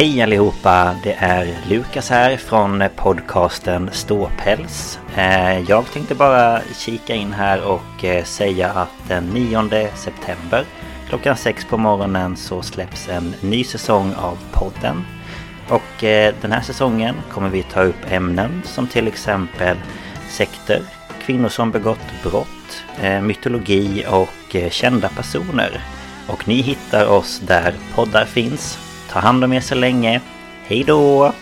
Hej allihopa! Det är Lukas här från podcasten Ståpäls. Eh, jag tänkte bara kika in här och eh, säga att den 9 september klockan 6 på morgonen så släpps en ny säsong av podden. Och eh, den här säsongen kommer vi ta upp ämnen som till exempel sekter, kvinnor som begått brott, mytologi och kända personer. Och ni hittar oss där poddar finns Ta hand om er så länge. Hej då!